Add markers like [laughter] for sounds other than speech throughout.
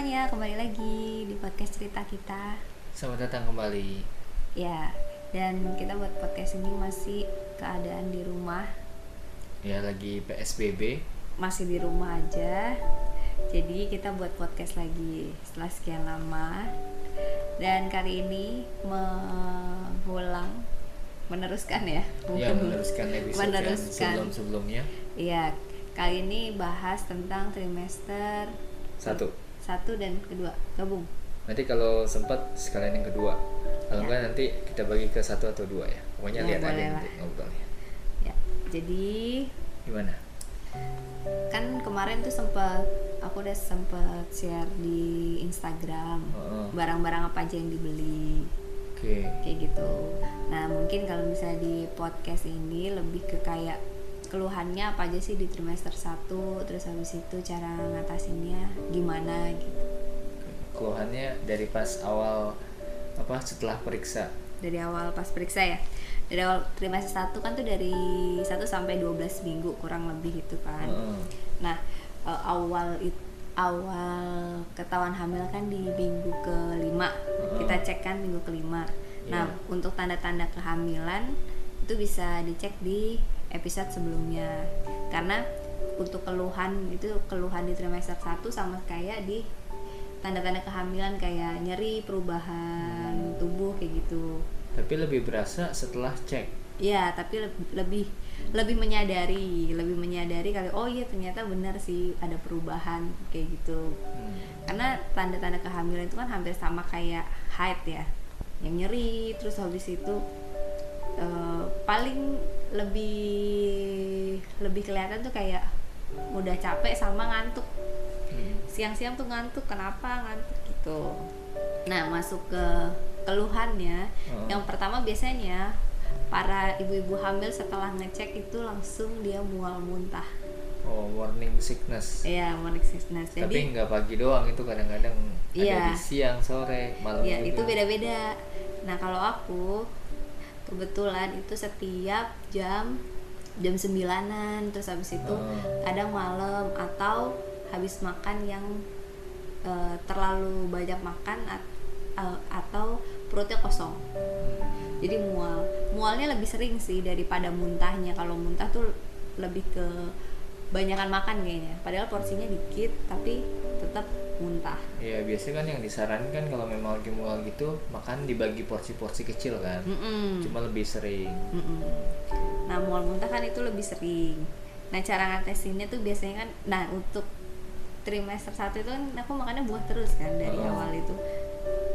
Semuanya, kembali lagi di podcast cerita kita. Selamat datang kembali. Ya, dan kita buat podcast ini masih keadaan di rumah, Ya lagi PSBB. masih di rumah aja. Jadi kita buat podcast lagi setelah sekian lama. Dan kali ini mengulang, meneruskan ya, Ya meneruskan episode meneruskan. sebelum-sebelumnya. Iya, kali ini bahas tentang trimester Satu. Satu dan kedua gabung. Nanti kalau sempat sekalian yang kedua. Kalau Ya. enggak nanti kita bagi ke satu atau dua ya. Pokoknya Ya, lihat aja nanti ngobrolnya. Ya, jadi Gimana? kan kemarin tuh sempat aku udah sempet share di Instagram barang-barang apa aja yang dibeli Oke. kayak gitu. Nah mungkin kalau misalnya di podcast ini lebih ke kayak keluhannya apa aja sih di trimester 1 terus habis itu cara ngatasinnya gimana gitu Keluhannya dari pas awal apa setelah periksa. dari awal pas periksa ya dari awal trimester 1 kan tuh dari 1 sampai 12 minggu kurang lebih itu kan Heeh. Nah, eh, awal it- awal ketahuan hamil kan di minggu kelima. Kita cek kan minggu kelima. Nah, Iya. untuk tanda-tanda kehamilan itu bisa dicek di episode sebelumnya. Karena untuk keluhan itu keluhan di trimester 1 sama kayak di tanda-tanda kehamilan kayak nyeri, perubahan tubuh kayak gitu. Tapi lebih berasa setelah cek. Iya, tapi leb- lebih lebih menyadari, lebih menyadari kali oh iya ternyata benar sih ada perubahan kayak gitu. Hmm. Karena tanda-tanda kehamilan itu kan hampir sama kayak haid ya. Yang nyeri terus habis itu eh, paling lebih lebih kelihatan tuh kayak mudah capek sama ngantuk. Hmm. Siang-siang tuh ngantuk, kenapa ngantuk gitu. Nah, masuk ke keluhannya. Oh. Yang pertama biasanya para ibu-ibu hamil setelah ngecek itu langsung dia mual muntah. Oh, morning sickness. Iya, morning sickness. Tapi Jadi nggak pagi doang itu kadang-kadang Iya. ada di siang, sore, malam ya juga. itu beda-beda. Nah, kalau aku kebetulan itu setiap jam jam sembilanan terus habis itu Oh. kadang malam atau habis makan yang eh, terlalu banyak makan at- eh, atau perutnya kosong. jadi mual mualnya lebih sering sih daripada muntahnya kalau muntah tuh lebih ke banyakan makan kayaknya padahal porsinya dikit tapi tetap muntah Iya biasanya kan yang disarankan kalau memang lagi mual gitu makan dibagi porsi-porsi kecil kan. Mm-mm. Cuma lebih sering. Mm-mm. nah mual muntah kan itu lebih sering nah cara ngatesinnya tuh biasanya kan nah untuk trimester satu itu kan aku makannya buah terus kan dari Oh. awal itu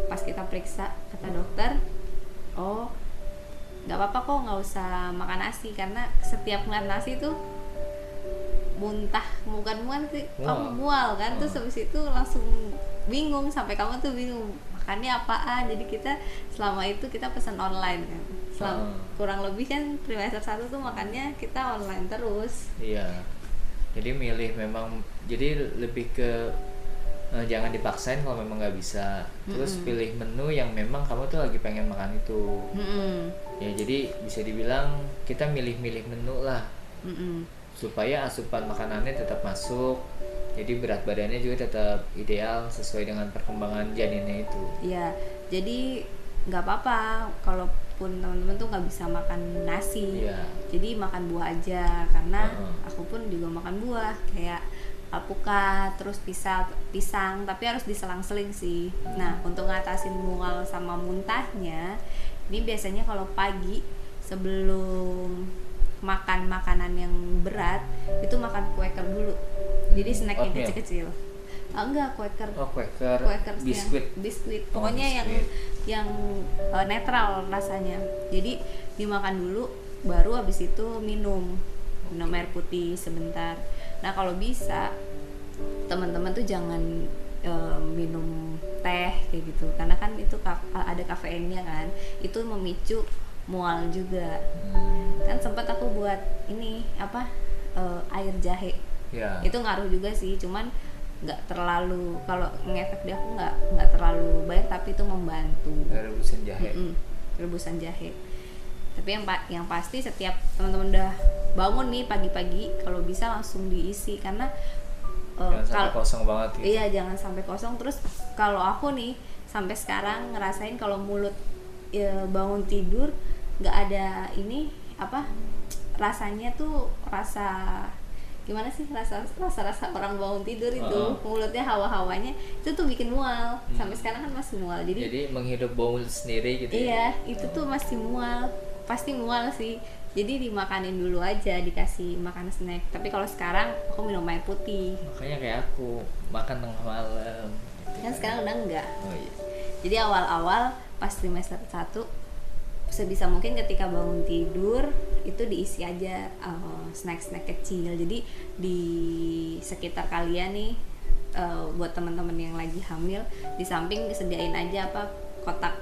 pas kita periksa kata dokter oh nggak apa-apa kok nggak usah makan nasi karena setiap makan nasi tuh muntah bukan mual sih Mual. kamu mual kan terus habis itu langsung bingung sampai kamu tuh bingung makannya apaan jadi kita selama itu kita pesan online kan selama Oh. kurang lebih kan trimester satu tuh makannya kita online terus Iya. Jadi milih memang jadi lebih ke eh, jangan dipaksain kalau memang nggak bisa. Terus Mm-mm. pilih menu yang memang kamu tuh lagi pengen makan itu. Mm-mm. Ya jadi bisa dibilang kita milih-milih menu lah Mm-mm. Supaya asupan makanannya tetap masuk. Jadi berat badannya juga tetap ideal sesuai dengan perkembangan janinnya itu. Iya, jadi nggak apa-apa kalaupun teman-teman tuh nggak bisa makan nasi. Iya. Jadi makan buah aja karena Heeh. aku pun juga makan buah kayak alpukat, terus pisang, pisang, tapi harus diselang-seling sih. Nah, untuk ngatasin mual sama muntahnya, ini biasanya kalau pagi sebelum makan makanan yang berat itu makan quaker dulu. Jadi snack yang kecil-kecil. Ah, enggak quaker Oh, yang- biskuit. biskuit. Oh, pokoknya yang biskuit. yang eh, netral rasanya. Jadi dimakan dulu baru habis itu minum. Minum air putih sebentar. Nah kalau bisa teman-teman tuh jangan eh, minum teh kayak gitu. Karena kan itu ada kafeinnya kan. Itu memicu mual juga. Hmm, kan sempat aku buat ini apa eh, air jahe ya. itu ngaruh juga sih cuman nggak terlalu kalau ngefek di aku nggak nggak terlalu baik tapi itu membantu rebusan jahe. Mm-mm, rebusan jahe tapi yang pa- yang pasti setiap teman-teman udah bangun nih pagi-pagi kalau bisa langsung diisi karena eh, Jangan sampai kalau kosong banget gitu. iya jangan sampai kosong terus kalau aku nih sampai sekarang ngerasain kalau mulut ya, bangun tidur nggak ada ini apa rasanya tuh rasa gimana sih rasa rasa rasa orang bangun tidur itu mulutnya hawa hawanya itu tuh bikin mual Hmm. sampai sekarang kan masih mual jadi, Jadi menghidup bau sendiri gitu ya. iya itu tuh masih mual pasti mual sih jadi dimakanin dulu aja dikasih makan snack tapi kalau sekarang aku minum air putih Makanya kayak aku makan tengah malam. gitu kan sekarang udah enggak Oh iya. jadi awal-awal pas trimester 1 sebisa mungkin ketika bangun tidur itu diisi aja uh, snack-snack kecil jadi di sekitar kalian nih uh, buat teman-teman yang lagi hamil di samping disediain aja apa kotak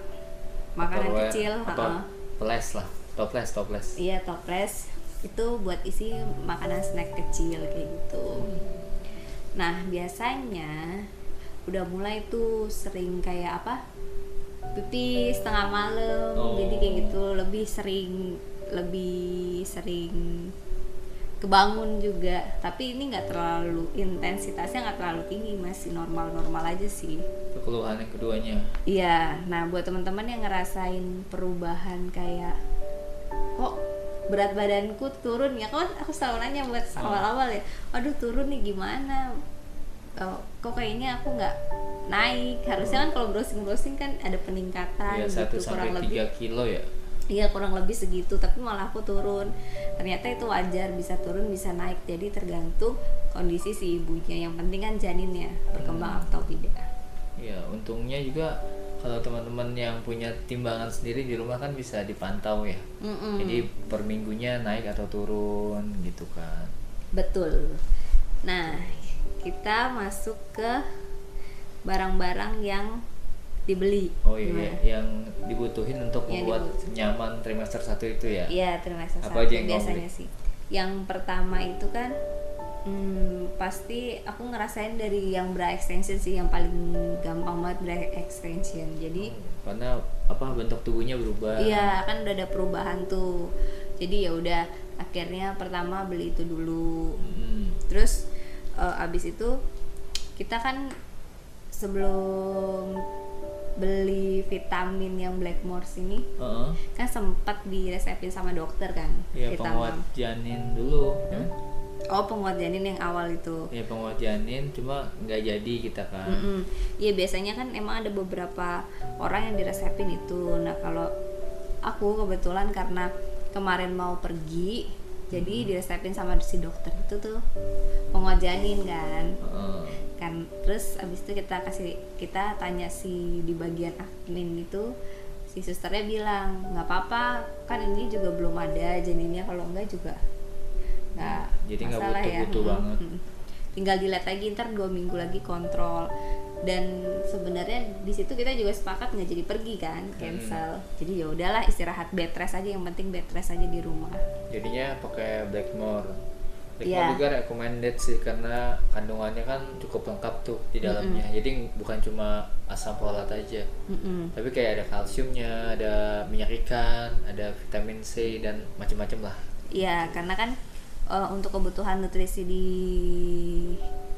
makanan Tupperware, kecil Apa? uh-uh. Peles lah. Toples, toples. iya toples itu buat isi makanan snack kecil kayak gitu nah biasanya udah mulai tuh sering kayak apa pipis setengah malam Oh. jadi kayak gitu lebih sering lebih sering kebangun juga tapi ini nggak terlalu intensitasnya nggak terlalu tinggi masih normal-normal aja sih keluhan yang keduanya. Iya, nah buat teman-teman yang ngerasain perubahan kayak kok berat badanku turun ya kan aku selalu nanya buat awal-awal ya, aduh turun nih gimana? Oh, kok kayaknya aku nggak naik. Harusnya kan kalau browsing browsing kan ada peningkatan satu gitu sampai kurang lebih. tiga kilo ya. Iya kurang lebih segitu, tapi malah aku turun. Ternyata itu wajar bisa turun bisa naik. Jadi tergantung kondisi si ibunya. Yang penting kan janinnya berkembang Hmm. atau tidak. Iya, untungnya juga kalau teman-teman yang punya timbangan sendiri di rumah kan bisa dipantau ya. Mm-mm. Jadi per minggunya naik atau turun gitu kan. Betul. Nah, kita masuk ke barang-barang yang dibeli. Oh iya, Gimana? yang dibutuhin untuk Yang membuat dibutuhin. nyaman trimester satu itu ya. Iya, trimester Apa satu aja yang biasanya sih. Yang pertama itu kan hmm, pasti aku ngerasain dari yang bra extension sih yang paling gampang banget bra extension. Jadi Karena apa bentuk tubuhnya berubah. Iya, kan udah ada perubahan tuh. Jadi ya udah akhirnya pertama beli itu dulu. Hmm. Terus eh, abis itu kita kan sebelum beli vitamin yang Blackmores ini Heeh. kan sempat diresepin sama dokter kan Iya penguat janin dulu. Hmm? Oh penguat janin yang awal itu. Iya penguat janin, cuma nggak jadi kita kan. Iya biasanya kan emang ada beberapa orang yang diresepin itu. Nah kalau aku kebetulan karena kemarin mau pergi, jadi diresepin sama si dokter itu tuh penguat janin kan. Heeh. Kan terus abis itu kita kasih kita tanya si di bagian admin itu si susternya bilang nggak apa-apa kan ini juga belum ada janinnya kalau enggak juga nggak Jadi masalah ya butuh-butuh Mm-mm. banget. Mm. tinggal dilihat lagi ntar dua minggu lagi kontrol dan sebenarnya di situ kita juga sepakat nggak jadi pergi kan cancel jadi ya udahlah istirahat bed rest aja yang penting bed rest aja di rumah Jadinya pakai Blackmore. Blackmore Iya. juga recommended sih karena kandungannya kan cukup lengkap tuh di dalamnya. Jadi bukan cuma asam folat aja. Mm-mm. Tapi kayak ada kalsiumnya, ada minyak ikan, ada vitamin C dan macam-macam lah. Iya, karena kan eh, untuk kebutuhan nutrisi di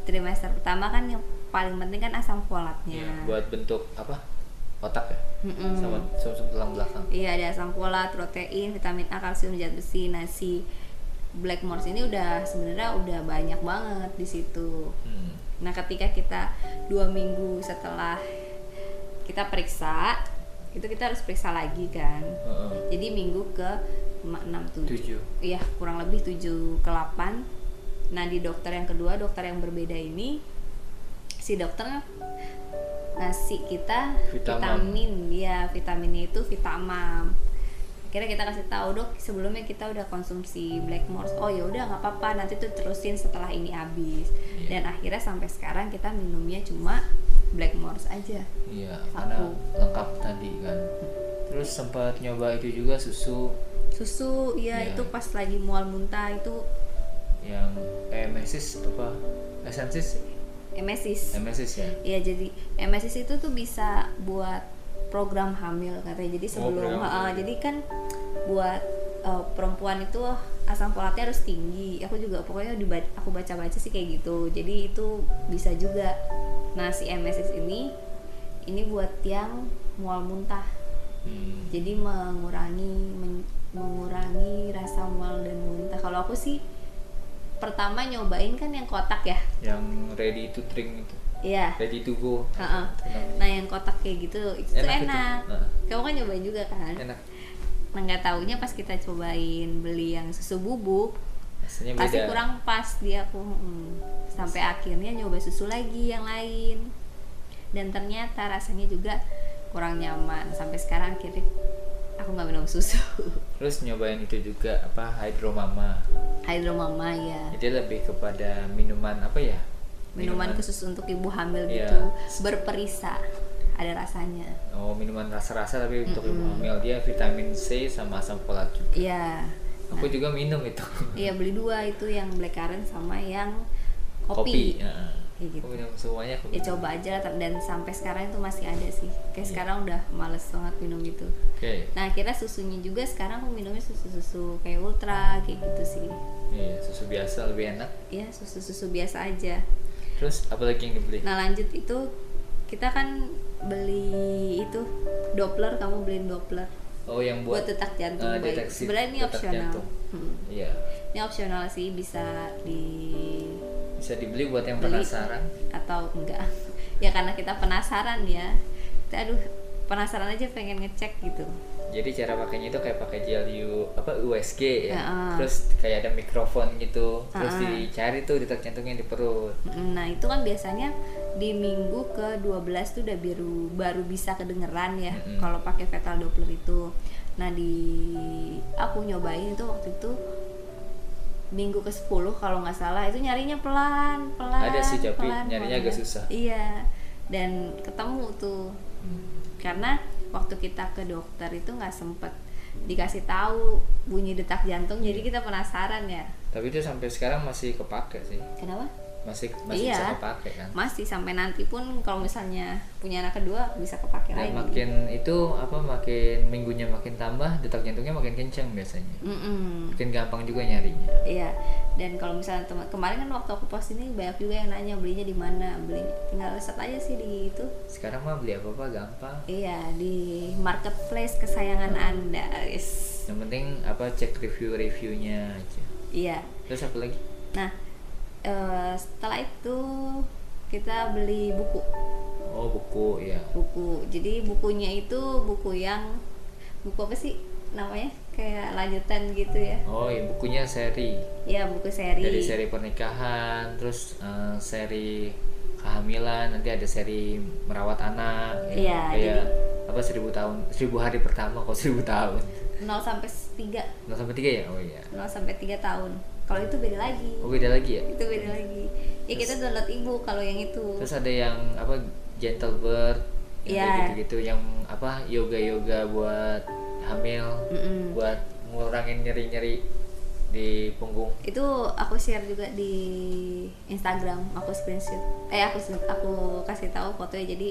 trimester pertama kan yang paling penting kan asam folatnya. Iya, buat bentuk apa? Otak ya? Mm-mm. Sama sumsum tulang belakang. Iya, ada asam folat, protein, vitamin A, kalsium, zat besi, nasi. Blackmores ini udah sebenarnya udah banyak banget di situ. Hmm. Nah, ketika kita dua minggu setelah kita periksa, itu kita harus periksa lagi kan. Heeh. Jadi minggu ke 5, 6, 7 Tujuh. Iya, kurang lebih 7 ke 8 Nah, di dokter yang kedua, dokter yang berbeda ini Si dokter ngasih kita Vitamam. vitamin Ya, vitaminnya itu Vitamam Akhirnya kita kasih tahu dok, sebelumnya kita udah konsumsi Blackmores. Oh ya udah nggak apa-apa, nanti tuh terusin setelah ini habis. Iya. Dan akhirnya sampai sekarang kita minumnya cuma Blackmores aja. Iya, Satu. karena lengkap tadi kan. Terus sempat nyoba itu juga susu Susu, ya Iya. itu pas lagi mual muntah itu yang eh mesis apa? Esensis? Emesis. Emesis ya. Iya jadi MSIS itu tuh bisa buat program hamil katanya. Jadi Oh, sebelum ha, hamil. jadi kan buat uh, perempuan itu asam folatnya harus tinggi aku juga pokoknya diba- aku baca-baca sih kayak gitu jadi itu bisa juga nah si MSS ini ini buat yang mual muntah Hmm. jadi mengurangi men- mengurangi rasa mual dan muntah kalau aku sih pertama nyobain kan yang kotak ya? Yang ready to drink itu. Iya. Ready to go. Itu namanya. nah yang kotak kayak gitu itu Enak enak, itu. Kamu kan nyobain juga kan? Enak. Nah nggak taunya pas kita cobain beli yang susu bubuk rasanya pasti beda. kurang pas di aku mm. sampai akhirnya nyoba susu lagi yang lain. Dan ternyata rasanya juga kurang nyaman. Sampai sekarang akhirnya aku nggak minum susu. [laughs] Terus nyobain itu juga apa hydromama. Hydromama ya jadi lebih kepada minuman apa ya? Minuman khusus untuk ibu hamil Iya. gitu. Berperisa ada rasanya. Oh minuman rasa-rasa tapi untuk ibu hamil. Dia vitamin C sama asam folat juga. Iya. Aku juga minum itu. Iya beli dua itu yang blackcurrant sama yang kopi, ya. Kayak gitu. aku minum semuanya aku ya minum. coba aja lah dan sampai sekarang itu masih ada sih. Kayak sekarang udah males banget minum itu oke. Nah kira susunya juga sekarang aku minumnya susu-susu kayak ultra kayak gitu sih. Iya susu biasa lebih enak. Ya susu-susu biasa aja. Terus apa lagi yang dibeli? Nah lanjut itu kita kan beli itu Doppler kamu beliin Doppler. Oh yang buat, buat, detak jantung eh, bayi. deteksi sebenarnya ini opsional. jantung. Hmm. iya. Ini opsional sih bisa di bisa dibeli buat yang Beli. penasaran. Atau enggak. [laughs] Ya karena kita penasaran ya kita aduh penasaran aja pengen ngecek gitu. Jadi cara pakainya itu kayak pakai gel U apa USG ya. Heeh. terus kayak ada mikrofon gitu. Terus Heeh. dicari tuh detak jantungnya di perut. Nah itu kan biasanya di minggu ke 12 tuh udah baru baru bisa kedengeran ya Mm-mm. kalau pakai fetal doppler itu. Nah di aku nyobain itu waktu itu minggu ke 10 kalau nggak salah itu nyarinya pelan pelan Ada sih, tapi pelan, nyarinya pelan. agak susah. iya. Dan ketemu tuh. Karena waktu kita ke dokter itu nggak sempet dikasih tahu bunyi detak jantung jadi kita penasaran ya. Tapi itu sampai sekarang masih kepake sih. Kenapa masih masih Iya. bisa kepake kan? Masih sampai nanti pun kalau misalnya punya anak kedua bisa kepake lagi. dan makin itu apa makin minggunya makin tambah detak jantungnya makin kenceng biasanya. Mm-mm. makin gampang juga nyarinya. Iya. Dan kalau misalnya teman kemarin kan waktu aku post ini banyak juga yang nanya belinya di mana. Beli tinggal riset aja sih di itu. Sekarang mah beli apa apa gampang. Iya di marketplace kesayangan anda guys. Yang penting apa cek review reviewnya aja. Iya. Terus apa lagi eh, setelah itu kita beli buku. Oh buku ya buku. Jadi bukunya itu buku yang buku apa sih namanya? Kayak lanjutan gitu ya. Oh iya bukunya seri. Ya buku seri, dari seri pernikahan terus eh, seri kehamilan nanti ada seri merawat anak ya. Iya, kayak jadi- apa seribu tahun seribu hari pertama kok seribu tahun? 0 sampai 3 nggak sampai tiga ya? Oh iya. 0 sampai 3 tahun kalau itu beda lagi. Oh beda lagi ya? Itu beda lagi. Ya kita download ibu kalau yang itu. Terus ada yang apa gentle bird yang kayak gitu-gitu yang apa yoga yoga buat hamil Mm-mm. buat ngurangin nyeri nyeri di punggung. Itu aku share juga di Instagram aku screenshot. Eh aku aku kasih tahu fotonya jadi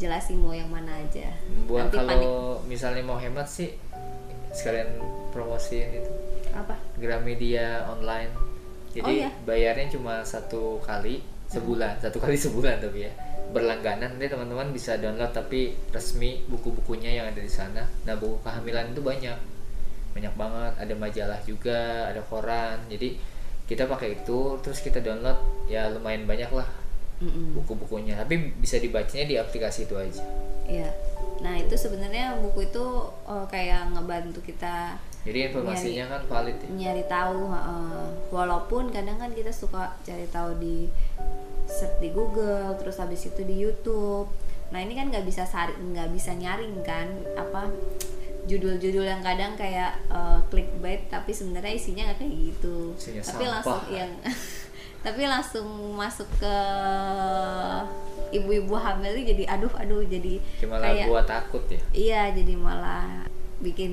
jelasin mau yang mana aja. Buat nanti panik. kalau misalnya mau hemat sih sekalian promosiin itu apa? Gramedia online. Jadi Oh, iya? bayarnya cuma satu kali sebulan satu kali sebulan tapi ya. Berlangganan nanti teman-teman bisa download tapi resmi buku-bukunya yang ada di sana. Nah buku kehamilan itu banyak. Banyak banget. Ada majalah juga ada koran. Jadi kita pakai itu terus kita download ya lumayan banyak lah Mm-mm. buku-bukunya. Tapi bisa dibacanya di aplikasi itu aja. Iya. Nah itu sebenarnya buku itu eh, kayak ngebantu kita jadi informasinya kan valid ya? nyari tahu heeh. walaupun kadang kan kita suka cari tahu di search di Google terus habis itu di YouTube. Nah ini kan nggak bisa sari nggak bisa nyaring kan apa judul-judul yang kadang kayak eh, clickbait tapi sebenarnya isinya nggak kayak gitu. Isinya tapi sampah. langsung yang [laughs] tapi langsung masuk ke ibu-ibu hamil jadi aduh aduh jadi cuma lah kayak buat takut ya? Iya jadi malah bikin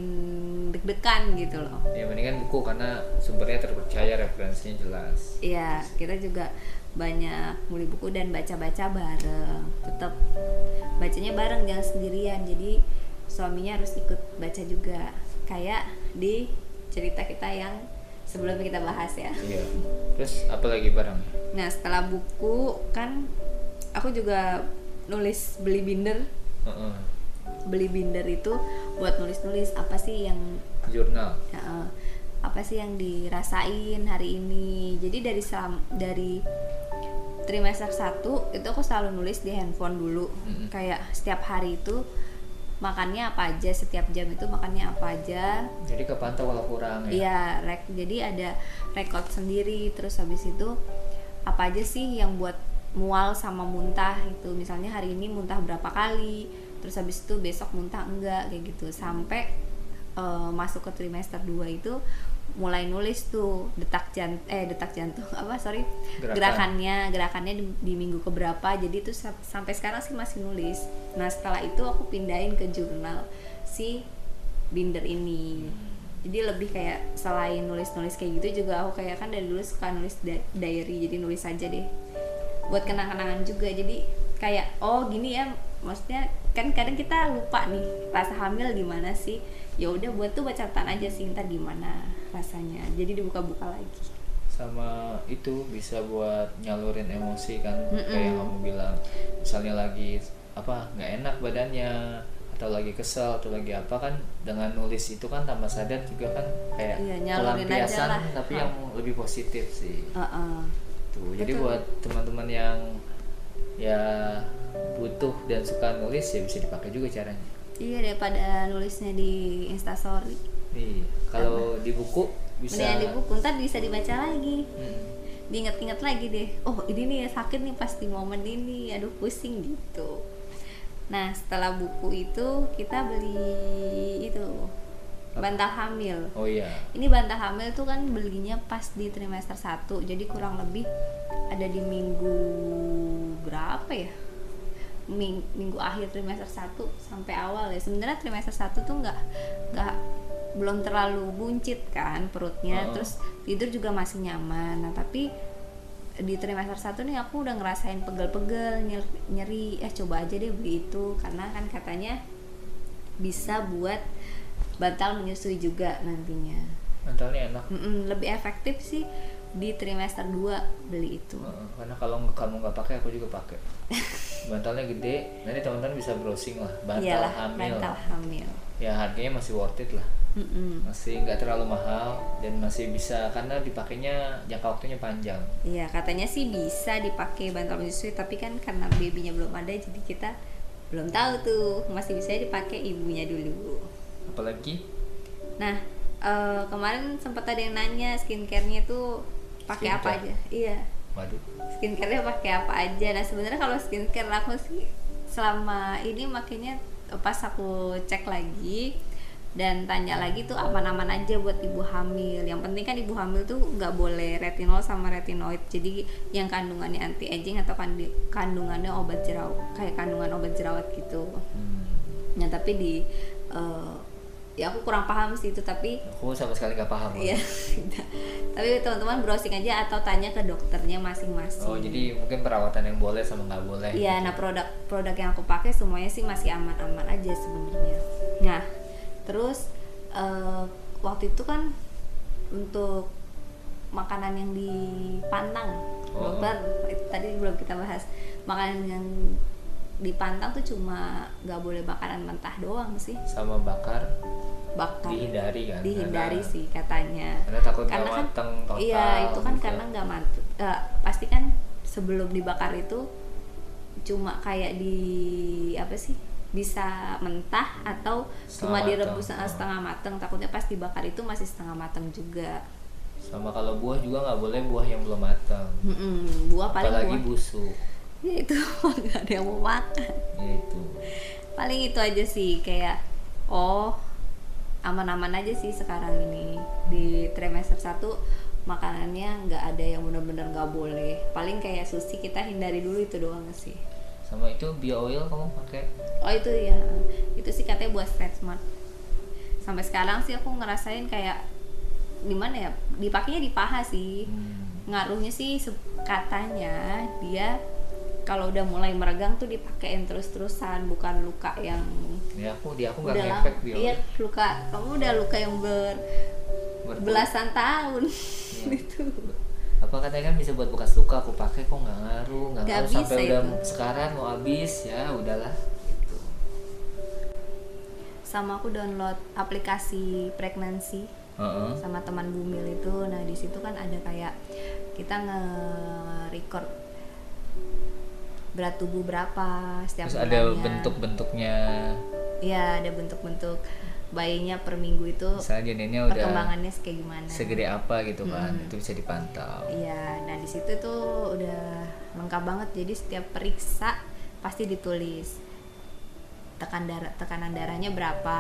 deg-degan gitu loh ya mendingan buku karena sumbernya terpercaya referensinya jelas Iya, kita juga banyak beli buku dan baca-baca bareng. Tetap bacanya bareng jangan sendirian. Jadi suaminya harus ikut baca juga. Kayak di cerita kita yang sebelum kita bahas ya iya terus apa lagi barang nah setelah buku kan aku juga nulis beli binder Heeh. Beli binder itu buat nulis-nulis apa sih yang jurnal. Eh, apa sih yang dirasain hari ini? Jadi dari selam dari trimester 1 itu aku selalu nulis di handphone dulu. Mm-mm. kayak setiap hari itu makannya apa aja setiap jam itu makannya apa aja. Jadi kepantau kalau kurang ya? Iya, rek jadi ada rekod sendiri. Terus habis itu apa aja sih yang buat mual sama muntah itu misalnya hari ini muntah berapa kali terus habis itu besok muntah enggak kayak gitu. Sampai eh, masuk ke trimester 2 itu mulai nulis tuh detak jantung eh detak jantung [laughs] apa sorry Gerakan. gerakannya gerakannya di, di minggu keberapa. Jadi itu sa- sampai sekarang sih masih nulis. Nah setelah itu aku pindahin ke jurnal si binder ini. Jadi lebih kayak selain nulis-nulis kayak gitu juga aku kayak kan dari dulu suka nulis diary jadi nulis aja deh. Buat kenang-kenangan juga. Jadi kayak oh gini ya maksudnya kan kadang kita lupa nih rasa hamil gimana sih ya udah buat tuh baca catatan aja sih ntar gimana rasanya jadi dibuka-buka lagi sama itu bisa buat nyalurin emosi kan Mm-mm. kayak yang kamu bilang misalnya lagi apa nggak enak badannya atau lagi kesel atau lagi apa kan dengan nulis itu kan tanpa sadar juga kan kayak Iya, pelampiasan tapi Ha. yang lebih positif sih Heeh. tuh jadi Betul. buat teman-teman yang ya butuh dan suka nulis ya bisa dipakai juga caranya. Iya daripada nulisnya di instastory. Iya, kalau di buku bisa mendingan di buku ntar bisa dibaca lagi. Hmm. diinget-inget lagi deh oh ini nih ya sakit nih pas di momen ini aduh pusing gitu. Nah setelah buku itu kita beli itu bantal hamil. Oh iya. ini bantal hamil tuh kan belinya pas di trimester 1 jadi kurang lebih ada di minggu berapa ya Ming- minggu akhir trimester 1 sampai awal ya sebenarnya trimester 1 tuh nggak nggak belum terlalu buncit kan perutnya Oh. terus tidur juga masih nyaman nah tapi di trimester 1 nih aku udah ngerasain pegel-pegel nyer- nyeri eh coba aja deh beli itu karena kan katanya bisa buat bantal menyusui juga nantinya Mentalnya enak. Mm-mm, lebih efektif sih di trimester 2 beli itu Heeh, karena kalau kamu nggak pakai aku juga pakai. [laughs] Bantalnya gede, nanti teman-teman bisa browsing lah. Bantal iyalah hamil. bantal hamil Ya harganya masih worth it lah. Mm-mm. Masih nggak terlalu mahal dan masih bisa karena dipakainya jangka waktunya panjang. Iya katanya sih bisa dipakai bantal menyusui tapi kan karena babynya belum ada jadi kita belum tahu tuh masih bisa dipakai ibunya dulu. Apalagi Nah eh, kemarin sempat ada yang nanya skincare-nya tuh pakai apa aja? Iya waduh. skincare-nya pakai apa aja. Nah sebenarnya kalau skincare aku sih selama ini makanya pas aku cek lagi dan tanya lagi tuh aman-aman aja buat ibu hamil. Yang penting kan ibu hamil tuh nggak boleh retinol sama retinoid. Jadi yang kandungannya anti aging atau kandungannya obat jerawat kayak kandungan obat jerawat gitu. Hmm, Nah tapi di eh, ya aku kurang paham sih itu tapi aku sama sekali nggak paham. Iya. Tapi teman-teman browsing aja atau tanya ke dokternya masing-masing. Oh jadi mungkin perawatan yang boleh sama nggak boleh. Iya, nah produk-produk yang aku pakai semuanya sih masih aman-aman aja sebenarnya. Nah, terus eh, waktu itu kan untuk makanan yang dipantang, Oh. dokter itu tadi belum kita bahas. Makanan yang dipantang tuh cuma nggak boleh makanan mentah doang sih, Sama bakar bakar dihindari kan. dihindari Karena- sih katanya. Karena takut Karena kan mateng total. Iya, itu kan gitu. karena nggak mantap. pasti kan sebelum dibakar itu cuma kayak di apa sih? bisa mentah atau cuma Setengah direbus mateng. eh, setengah mateng takutnya pas dibakar itu masih setengah mateng juga Sama kalau buah juga nggak boleh buah yang belum matang. Mm-mm, buah paling Apalagi buah busuk. Ya itu [laughs] nggak ada yang mau makan. Itu. paling itu aja sih kayak oh aman-aman aja sih sekarang ini. Di trimester 1 makanannya nggak ada yang bener-bener nggak boleh. Paling kayak sushi kita hindari dulu itu doang sih. Sama itu bio oil kamu pakai? oh itu ya itu sih katanya buat stretch mark sampai sekarang sih aku ngerasain kayak gimana ya dipakainya di paha sih. Hmm. ngaruhnya sih katanya dia kalau udah mulai meregang tuh dipakein terus-terusan bukan luka yang Ya aku di aku nggak ngefek bio. Iya luka kamu udah luka yang ber belasan tahun. Iya. [laughs] itu. Apa katanya kan bisa buat bekas luka aku pakai kok nggak ngaruh nggak ngaruh sampai bisa udah itu. sekarang mau habis ya udahlah gitu. Sama aku download aplikasi pregnancy sama teman Bumil itu. Nah di situ kan ada kayak kita nge-record berat tubuh berapa setiap terus ada bulannya. bentuk-bentuknya Iya, ada bentuk-bentuk bayinya per minggu itu misalnya janinnya udah perkembangannya kayak gimana. segede apa gitu kan Hmm. itu bisa dipantau Iya, nah di situ tuh udah lengkap banget. Jadi setiap periksa pasti ditulis tekan darah, tekanan darahnya berapa,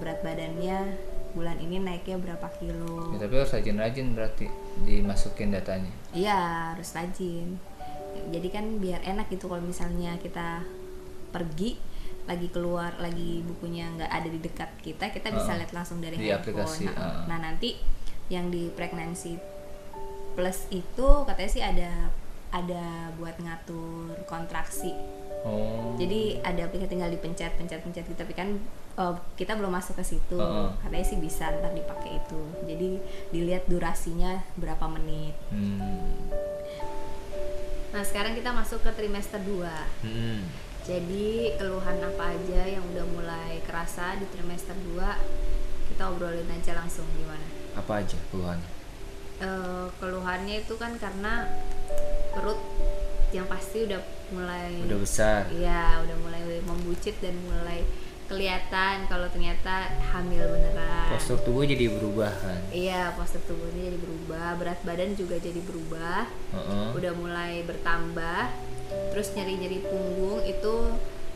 berat badannya bulan ini naiknya berapa kilo. Ya, tapi harus rajin-rajin berarti dimasukin datanya Iya, harus rajin. Jadi kan biar enak gitu kalau misalnya kita pergi lagi keluar lagi bukunya nggak ada di dekat kita, kita bisa Heeh. lihat langsung dari Di handphone. aplikasi, Nah, heeh. nah, nanti yang di pregnancy plus itu katanya sih ada ada buat ngatur kontraksi. oh Jadi ada aplikasi tinggal dipencet, pencet, pencet gitu. Tapi kan eh, kita belum masuk ke situ. Heeh. Katanya sih bisa ntar dipakai itu. Jadi dilihat durasinya berapa menit. hmm. Nah, sekarang kita masuk ke trimester 2. Hmm. Jadi, keluhan apa aja yang udah mulai kerasa di trimester 2 kita obrolin aja langsung gimana. apa aja keluhannya Eh, keluhannya itu kan karena perut yang pasti udah mulai udah besar Iya, udah mulai membuncit dan mulai kelihatan kalau ternyata hamil beneran. postur tubuh jadi berubah kan Iya, postur tubuhnya jadi berubah, berat badan juga jadi berubah. Heeh. udah mulai bertambah terus nyeri-nyeri punggung itu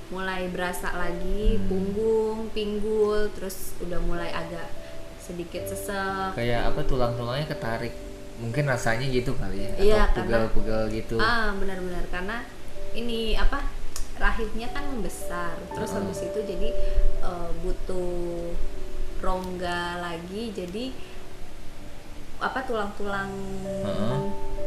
mulai berasa lagi Hmm. punggung pinggul terus udah mulai agak sedikit sesek kayak apa tulang-tulangnya ketarik mungkin rasanya gitu kali ya Iya, atau pegal-pegal gitu ah benar-benar karena ini apa rahimnya kan membesar terus Heeh. habis itu jadi eh, butuh rongga lagi jadi apa tulang-tulang Heeh.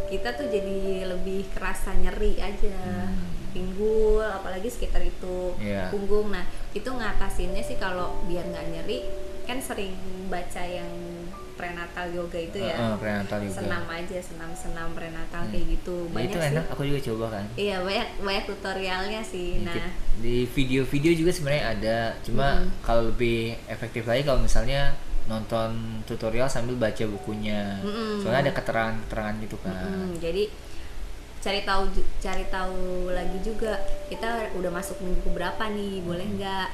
kita tuh jadi lebih kerasa nyeri aja Hmm. pinggul apalagi sekitar itu Iya. punggung nah itu ngatasinnya sih kalau biar nggak nyeri kan sering baca yang prenatal yoga itu ya. Heeh, prenatal juga senam aja senam senam prenatal Hmm. kayak gitu. Ya, banyak itu sih. Enak aku juga coba kan. Iya banyak banyak tutorialnya sih. Nah. Di video-video juga sebenarnya ada. Cuma Mm-mm. kalau lebih efektif lagi kalau misalnya nonton tutorial sambil baca bukunya. Mm-mm. soalnya ada keterangan-keterangan gitu kan. Mm, jadi cari tahu cari tahu lagi juga kita udah masuk minggu berapa nih boleh nggak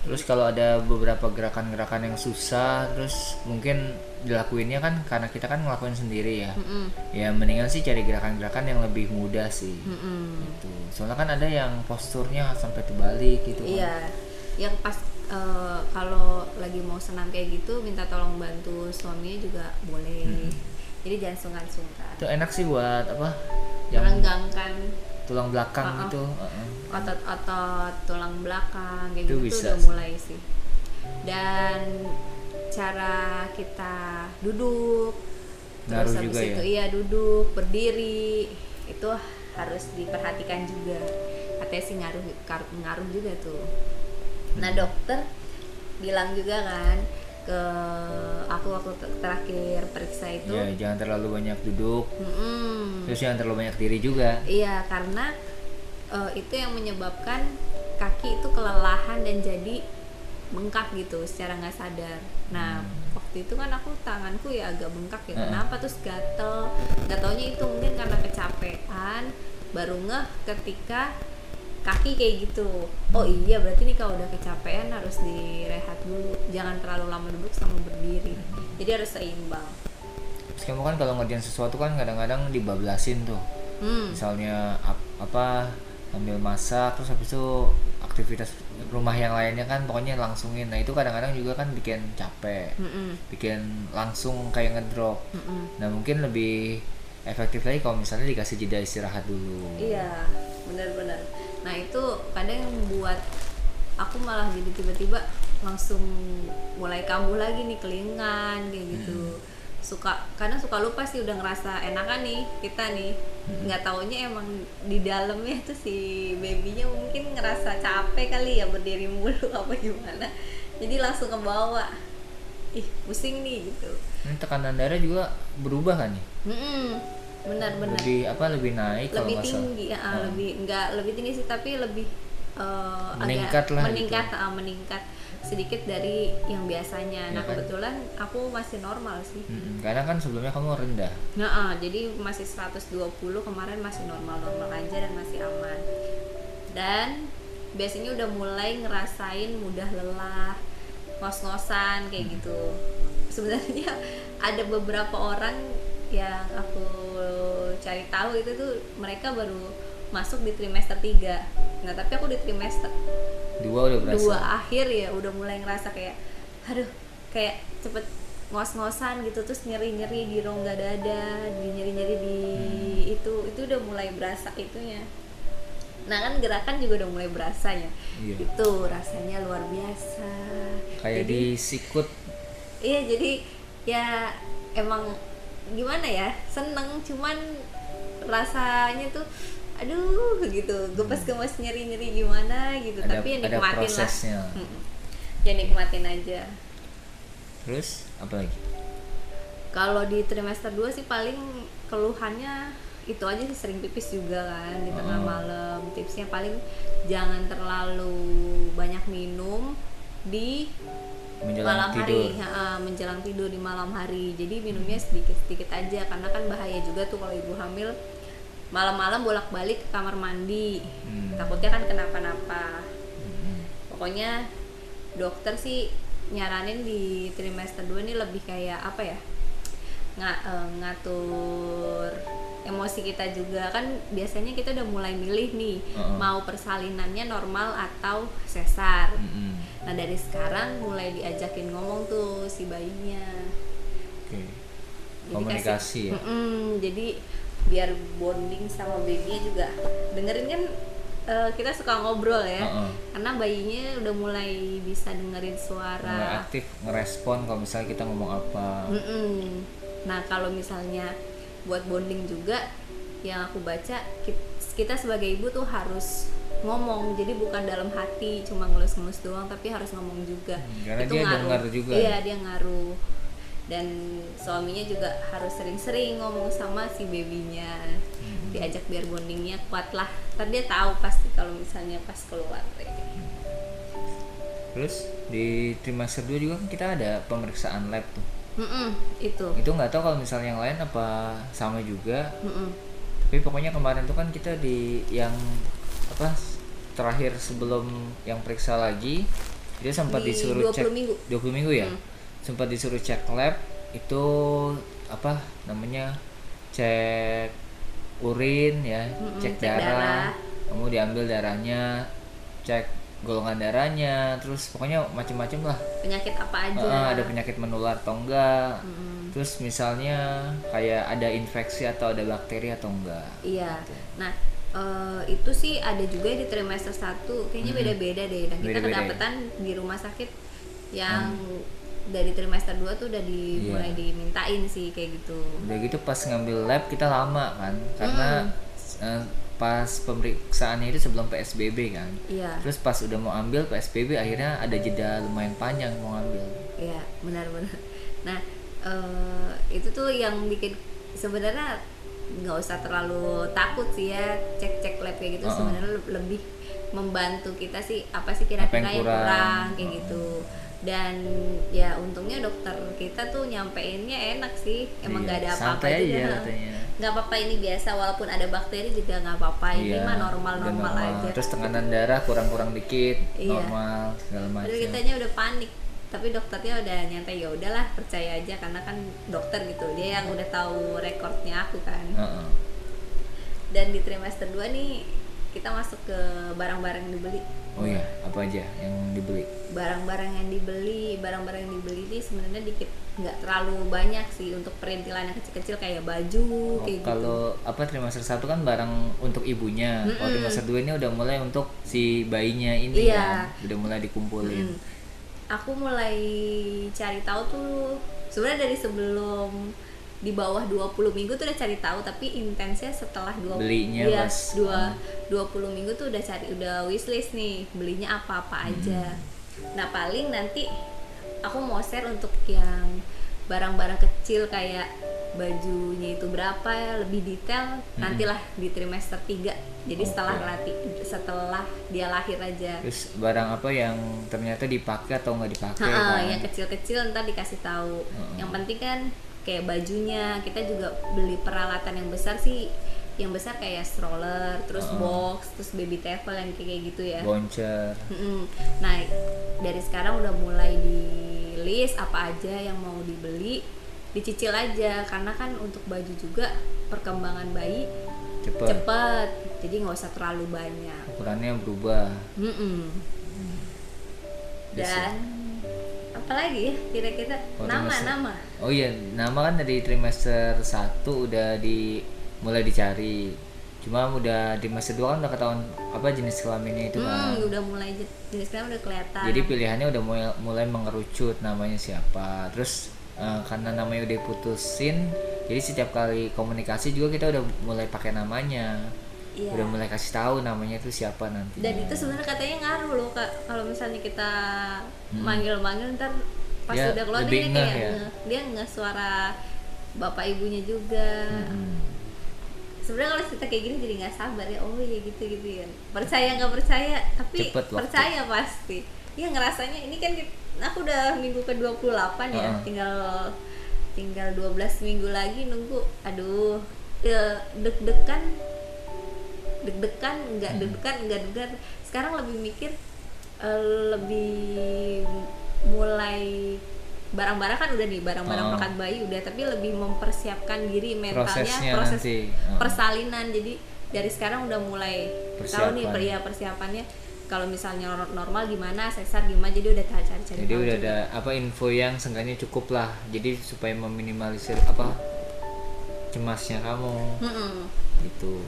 terus kalau ada beberapa gerakan-gerakan yang susah terus mungkin dilakuinnya kan karena kita kan ngelakuin sendiri ya Mm-mm. ya mendingan sih cari gerakan-gerakan yang lebih mudah sih Mm-mm. gitu soalnya kan ada yang posturnya sampai terbalik gitu kan. Iya, yang pas eh, kalau lagi mau senam kayak gitu minta tolong bantu suaminya juga boleh. Jadi jangan sungkan-sungkan. itu enak sih buat apa yang Merenggangkan tulang belakang Uh-uh. gitu heeh. otot-otot tulang belakang kayak Itu gitu bisa udah mulai sih. Dan cara kita duduk Ngaruh habis juga itu ya? iya duduk, berdiri itu harus diperhatikan juga. Katanya sih ngaruh ngaruh juga tuh. Nah dokter bilang juga kan ke aku waktu ter- terakhir periksa itu, ya jangan terlalu banyak duduk. "Mm-mm." terus jangan terlalu banyak diri juga. Iya karena eh, itu yang menyebabkan kaki itu kelelahan dan jadi bengkak gitu secara nggak sadar. Nah waktu itu kan aku tanganku ya agak bengkak ya. Kenapa terus gatel, nggak taunya itu mungkin karena kecapean baru ngeh ketika kaki kayak gitu oh iya berarti nih kalau udah kecapean harus direhat dulu jangan terlalu lama duduk sama berdiri jadi harus seimbang terus kamu kan kalau ngerjain sesuatu kan kadang-kadang dibablasin tuh hmm. misalnya ap- apa ambil masak terus habis itu aktivitas rumah yang lainnya kan pokoknya langsungin nah itu kadang-kadang juga kan bikin capek Mm-mm. bikin langsung kayak ngedrop Mm-mm. nah mungkin lebih efektif lagi kalau misalnya dikasih jeda istirahat dulu Iya, benar-benar. Nah itu kadang buat aku malah jadi tiba-tiba langsung mulai kambuh lagi nih kelingan kayak gitu. Suka kadang suka lupa sih udah ngerasa enakan nih kita nih. Nggak taunya emang di dalamnya tuh si babynya mungkin ngerasa capek kali ya berdiri mulu [laughs] apa gimana. Jadi langsung ke bawah. ih pusing nih gitu ini tekanan darah juga berubah kan nih Mm-mm, benar-benar lebih apa lebih naik kalau lebih salah tinggi ya, Ah. lebih enggak lebih tinggi sih tapi lebih eh, Meningkat agak lah meningkat ah, meningkat sedikit dari yang biasanya nah Ya kan? kebetulan aku masih normal sih Mm-mm, karena kan sebelumnya kamu rendah Nah, ah, jadi masih 120 kemarin masih normal-normal aja dan masih aman. Dan biasanya udah mulai ngerasain mudah lelah, ngos-ngosan kayak gitu. Sebenarnya [laughs] ada beberapa orang yang aku cari tahu itu tuh mereka baru masuk di trimester 3. Nah, tapi aku di trimester dua udah berasa dua akhir ya udah mulai ngerasa kayak aduh kayak cepet ngos-ngosan gitu terus nyeri-nyeri di rongga dada di nyeri-nyeri di Hmm. itu itu udah mulai berasa itunya nah kan gerakan juga udah mulai berasa ya Iya. itu rasanya luar biasa kayak Jadi- di sikut iya jadi ya emang gimana ya seneng cuman rasanya tuh aduh gitu. Gemes-gemes nyeri-nyeri gimana gitu. Ada- tapi ya nikmatin prosesnya. lah Mm-mm. ya nikmatin aja. Terus apa lagi? Kalau di trimester 2 sih paling keluhannya itu aja sih sering pipis juga kan di tengah Oh. malam. Tipsnya paling jangan terlalu banyak minum di menjelang malam tidur hari ha, menjelang tidur di malam hari jadi minumnya sedikit sedikit aja karena kan bahaya juga tuh kalau ibu hamil malam-malam bolak-balik ke kamar mandi Hmm. takutnya kan kenapa-napa Mm-mm. pokoknya dokter sih nyaranin di trimester 2 ini lebih kayak apa ya nga, eh, ngatur emosi kita juga kan biasanya kita udah mulai milih nih Heeh. mau persalinannya normal atau sesar Mm-mm. Nah dari sekarang mulai diajakin ngomong tuh si bayinya. Oke. Jadi komunikasi kasih- ya? Mm-mm, jadi biar bonding sama babynya juga. Dengerin kan eh, kita suka ngobrol ya. Heeh. karena bayinya udah mulai bisa dengerin mulai suara aktif ngerespon kalau misalnya kita ngomong apa. Mm-mm. nah kalau misalnya buat bonding juga yang aku baca ki- kita sebagai ibu tuh harus ngomong. Jadi bukan dalam hati cuma ngelus-ngelus doang tapi harus ngomong juga. Hmm, karena dia dengar juga. iya dia ngaruh. Dan suaminya juga harus sering-sering ngomong sama si babynya. Hmm. diajak biar bondingnya kuat lah ntar dia tahu pasti kalau misalnya pas keluar. Terus di trimester 2 juga kan kita ada pemeriksaan lab tuh. Mm-mm, itu. Itu nggak tahu kalau misalnya yang lain apa sama juga. Mm-mm. tapi pokoknya kemarin tuh kan kita di yang apa terakhir sebelum yang periksa lagi dia sempat Di disuruh 20 cek minggu. 20 minggu ya Hmm. sempat disuruh cek lab itu apa namanya cek urin ya Mm-mm, cek, cek darah, darah. kamu diambil darahnya cek golongan darahnya terus pokoknya macam-macam lah penyakit apa aja Ah, ada penyakit menular atau enggak Mm-mm. terus misalnya kayak ada infeksi atau ada bakteri atau enggak Iya. Nah, eh, itu sih ada juga di trimester 1. Kayaknya beda-beda deh. Dan kita Beda-beda ya? kedapetan di rumah sakit yang dari trimester 2 tuh udah di Iya. mulai dimintain sih kayak gitu. udah gitu pas ngambil lab kita lama kan karena eh, pas pemeriksaannya itu sebelum PSBB kan Iya. terus pas udah mau ambil PSBB akhirnya ada jeda lumayan panjang mau ngambil Iya, benar-benar. Nah, eh, itu tuh yang bikin sebenarnya nggak usah terlalu takut sih ya cek-cek lab kayak gitu. Uh-uh. sebenarnya le- lebih membantu kita sih apa sih kira-kira yang yang kurang. kurang, kayak Uh-uh. gitu. Dan ya untungnya dokter kita tuh nyampeinnya enak sih. Emang Iya, nggak ada apa-apa aja nggak apa-apa ini biasa walaupun ada bakteri juga nggak apa-apa. Ini Iya, mah normal-normal aja. Terus tekanan darah kurang-kurang dikit Iya. normal segala macam Padahal kitanya udah panik tapi dokternya udah nyantai ya udahlah percaya aja karena kan dokter gitu dia yang udah tahu rekornya aku kan Heeh. dan di trimester 2 nih kita masuk ke barang-barang yang dibeli oh iya apa aja yang dibeli barang-barang yang dibeli barang-barang yang dibeli ini sebenarnya dikit nggak terlalu banyak sih untuk perintilan yang kecil-kecil kayak baju Oh, kayak gitu kalau apa trimester satu kan barang untuk ibunya kalau Mm-mm. trimester dua ini udah mulai untuk si bayinya ini Iya. kan udah mulai dikumpulin Mm. Aku mulai cari tahu tuh sebenarnya dari sebelum di bawah 20 minggu tuh udah cari tahu tapi intensnya setelah 20 Belinya iya, pas, dua, ah. 20 minggu tuh udah cari udah wishlist nih belinya apa-apa aja nah paling nanti aku mau share untuk yang barang-barang kecil kayak bajunya itu berapa ya lebih detail nantilah di trimester 3 jadi setelah Oke. latih setelah dia lahir aja. Terus barang apa yang ternyata dipakai atau nggak dipakai Ha-ha, kan? yang kecil-kecil ntar dikasih tahu. Heeh. yang penting kan kayak bajunya kita juga beli peralatan yang besar sih. Yang besar kayak stroller terus Heeh. box terus baby table yang kayak gitu ya. Boncer Mm-mm. Nah, dari sekarang udah mulai di list apa aja yang mau dibeli, dicicil aja karena kan untuk baju juga perkembangan bayi cepet cepet, jadi nggak usah terlalu banyak. ukurannya berubah Mm-mm. Yes, Dan apalagi ya kira-kira Oh, nama trimester. nama. oh iya nama kan dari trimester 1 udah di mulai dicari cuma udah trimester 2 kan udah ketahuan apa jenis kelaminnya itu kan Hmm, udah mulai je- jenis kelamin udah kelihatan. jadi pilihannya udah mulai, mulai mengerucut namanya siapa terus eh, karena namanya udah putusin jadi setiap kali komunikasi juga kita udah mulai pakai namanya Iya. udah mulai kasih tahu namanya itu siapa nanti Dan itu sebenarnya katanya ngaruh loh kak kalau misalnya kita Hmm. manggil-manggil ntar pas Ya, udah keluar dia kayak ya. ngeh. dia nggak suara bapak ibunya juga. Hmm. Sebenarnya kalau cerita kayak gini jadi nggak sabar ya oh iya gitu gitu ya percaya nggak percaya tapi Cepet waktu. percaya pasti. Iya ngerasanya ini kan aku udah minggu ke 28 ya Heeh. tinggal tinggal 12 minggu lagi nunggu aduh ya, deg-degan deg-degan nggak Hmm. deg-degan nggak deg-degan sekarang lebih mikir eh, lebih mulai barang-barang kan udah nih barang-barang Oh. bayi udah tapi lebih mempersiapkan diri mentalnya Prosesnya proses nanti. Persalinan jadi dari sekarang udah mulai tahu nih per- ya persiapannya kalau misalnya nor- normal gimana sesar gimana jadi udah tahu cari-cari jadi udah juga. ada apa info yang seenggaknya cukup lah jadi supaya meminimalisir apa cemasnya kamu Mm-mm. gitu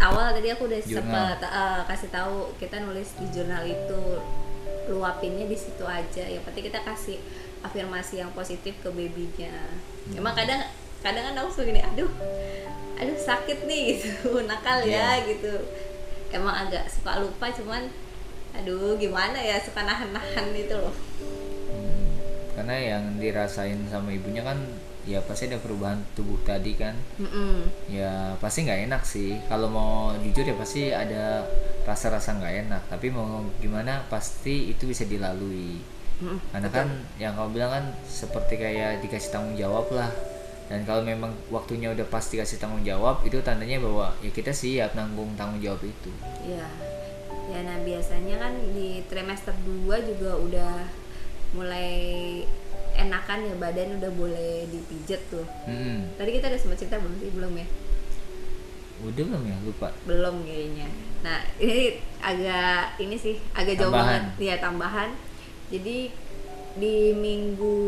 awal tadi aku udah sempat eh, kasih tahu kita nulis di jurnal itu luapinnya di situ aja yang penting kita kasih afirmasi yang positif ke babynya Hmm. emang kadang kadang kan aku suka gini aduh aduh sakit nih [laughs] gitu nakal ya Iya. gitu emang agak suka lupa cuman aduh gimana ya suka nahan-nahan itu loh. Hmm, karena yang dirasain sama ibunya kan ya pasti ada perubahan tubuh tadi kan. Mm-mm. ya pasti nggak enak sih. Kalau mau jujur ya pasti ada rasa-rasa nggak enak. Tapi mau gimana pasti itu bisa dilalui. Mm-mm. karena kan yang kamu bilang kan seperti kayak dikasih tanggung jawab lah dan kalau memang waktunya udah pasti kasih tanggung jawab itu tandanya bahwa ya kita siap nanggung tanggung jawab itu Ya, ya nah biasanya kan di trimester 2 juga udah mulai enakan ya badan udah boleh dipijet tuh. Mm-mm. Tadi kita udah sempat cerita belum sih? Belum ya? udah belum ya lupa Belum kayaknya. Nah, [laughs] ini agak ini sih agak jauh banget. Iya, tambahan. Jadi di minggu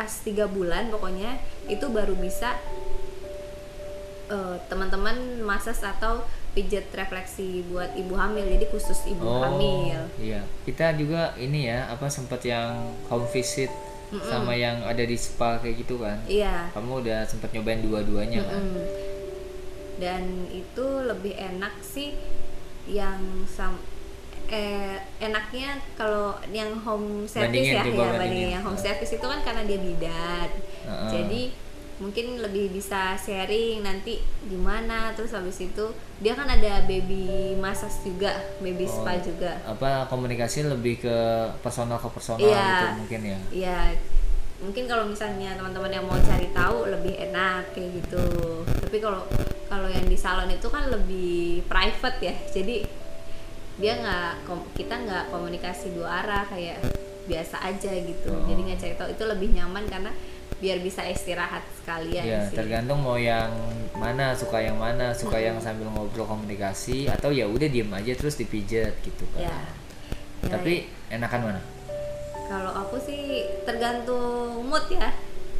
atas tiga bulan pokoknya itu baru bisa eh, teman-teman masas atau pijat refleksi buat ibu hamil jadi khusus ibu hamil. iya. Kita juga ini ya apa sempat yang home visit sama yang ada di spa kayak gitu kan? Iya. Kamu udah sempat nyobain dua-duanya kan? Mm-mm. dan itu lebih enak sih yang sam eh, enaknya kalau yang home service Bandingin, ya ya bandingin. yang home service itu kan karena dia bidan Heeh. jadi mungkin lebih bisa sharing nanti gimana terus habis itu dia kan ada baby massage juga baby Oh. spa juga apa komunikasi lebih ke personal ke personal Iya. gitu mungkin ya Iya, mungkin kalau misalnya teman-teman yang mau cari tahu lebih enak kayak gitu. Tapi kalau kalau yang di salon itu kan lebih private ya, jadi dia nggak kita nggak komunikasi dua arah kayak biasa aja gitu. Oh. Jadi nggak cari tahu itu lebih nyaman karena biar bisa istirahat sekalian ya sih. tergantung mau yang mana suka yang mana suka yang sambil ngobrol komunikasi atau ya udah diem aja terus dipijet gitu kan Ya. Ya, tapi enakan mana Kalau aku sih tergantung mood ya.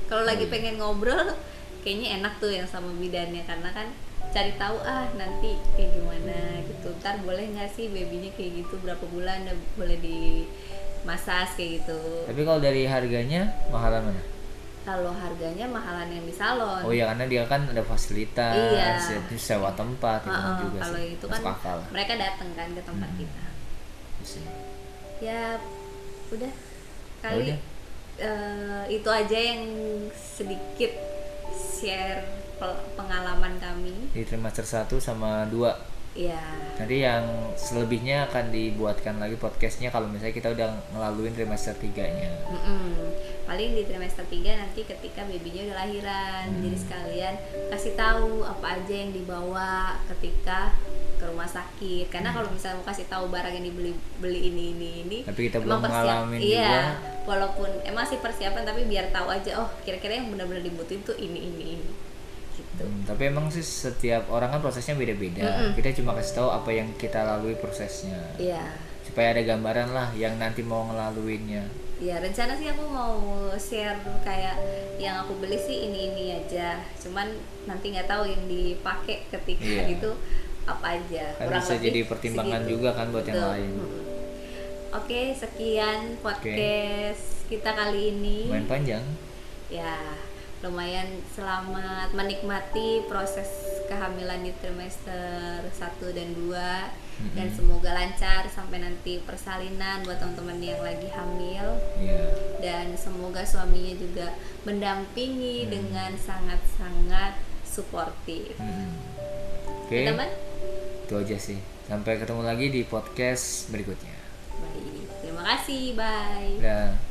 Kalau lagi Hmm. pengen ngobrol, kayaknya enak tuh yang sama bidannya karena kan cari tahu ah nanti kayak gimana gitu. Ntar boleh nggak sih babynya kayak gitu berapa bulan dan boleh di masas kayak gitu. tapi kalau dari harganya mahalan mana Kalau harganya mahalan yang di salon. oh ya karena dia kan ada fasilitas Iya. ya, sewa tempat itu Heeh, juga kalau sih itu kan akal mereka datang kan ke tempat Hmm. kita. Itu sih. ya udah kali Udah. eh, itu aja yang sedikit share pengalaman kami di trimester 1 sama 2 ya nanti yang selebihnya akan dibuatkan lagi podcastnya kalau misalnya kita udah ngelaluin trimester 3 nya mm-mm. paling di trimester 3 nanti ketika babynya udah lahiran Hmm. jadi sekalian kasih tahu apa aja yang dibawa ketika ke rumah sakit karena kalau misalnya mau kasih tahu barang yang dibeli beli ini ini ini Hmm. Tapi kita belum ngalamin iya juga. walaupun emang sih persiapan tapi biar tahu aja oh kira-kira yang benar-benar dibutuhin tuh ini ini ini gitu Hmm, tapi emang sih setiap orang kan prosesnya beda-beda Mm-mm. kita cuma kasih tahu apa yang kita lalui prosesnya iya supaya ada gambaran lah yang nanti mau ngelaluinnya Ya rencana sih aku mau share kayak yang aku beli sih ini ini aja. Cuman nanti nggak tahu yang dipakai ketika Iya. itu apa aja. kan Kurang bisa lebih jadi pertimbangan segitu. juga kan buat yang Betul. lain Mm-mm. Oke sekian podcast kita kali ini. main panjang Ya lumayan selamat menikmati proses kehamilan di trimester 1 dan 2 dan Mm-mm. semoga lancar sampai nanti persalinan buat teman-teman yang lagi hamil Iya. dan semoga suaminya juga mendampingi Hmm. dengan sangat-sangat suportif. Hmm. oke Teman, itu aja sih sampai ketemu lagi di podcast berikutnya baik. Terima kasih, bye. Dah.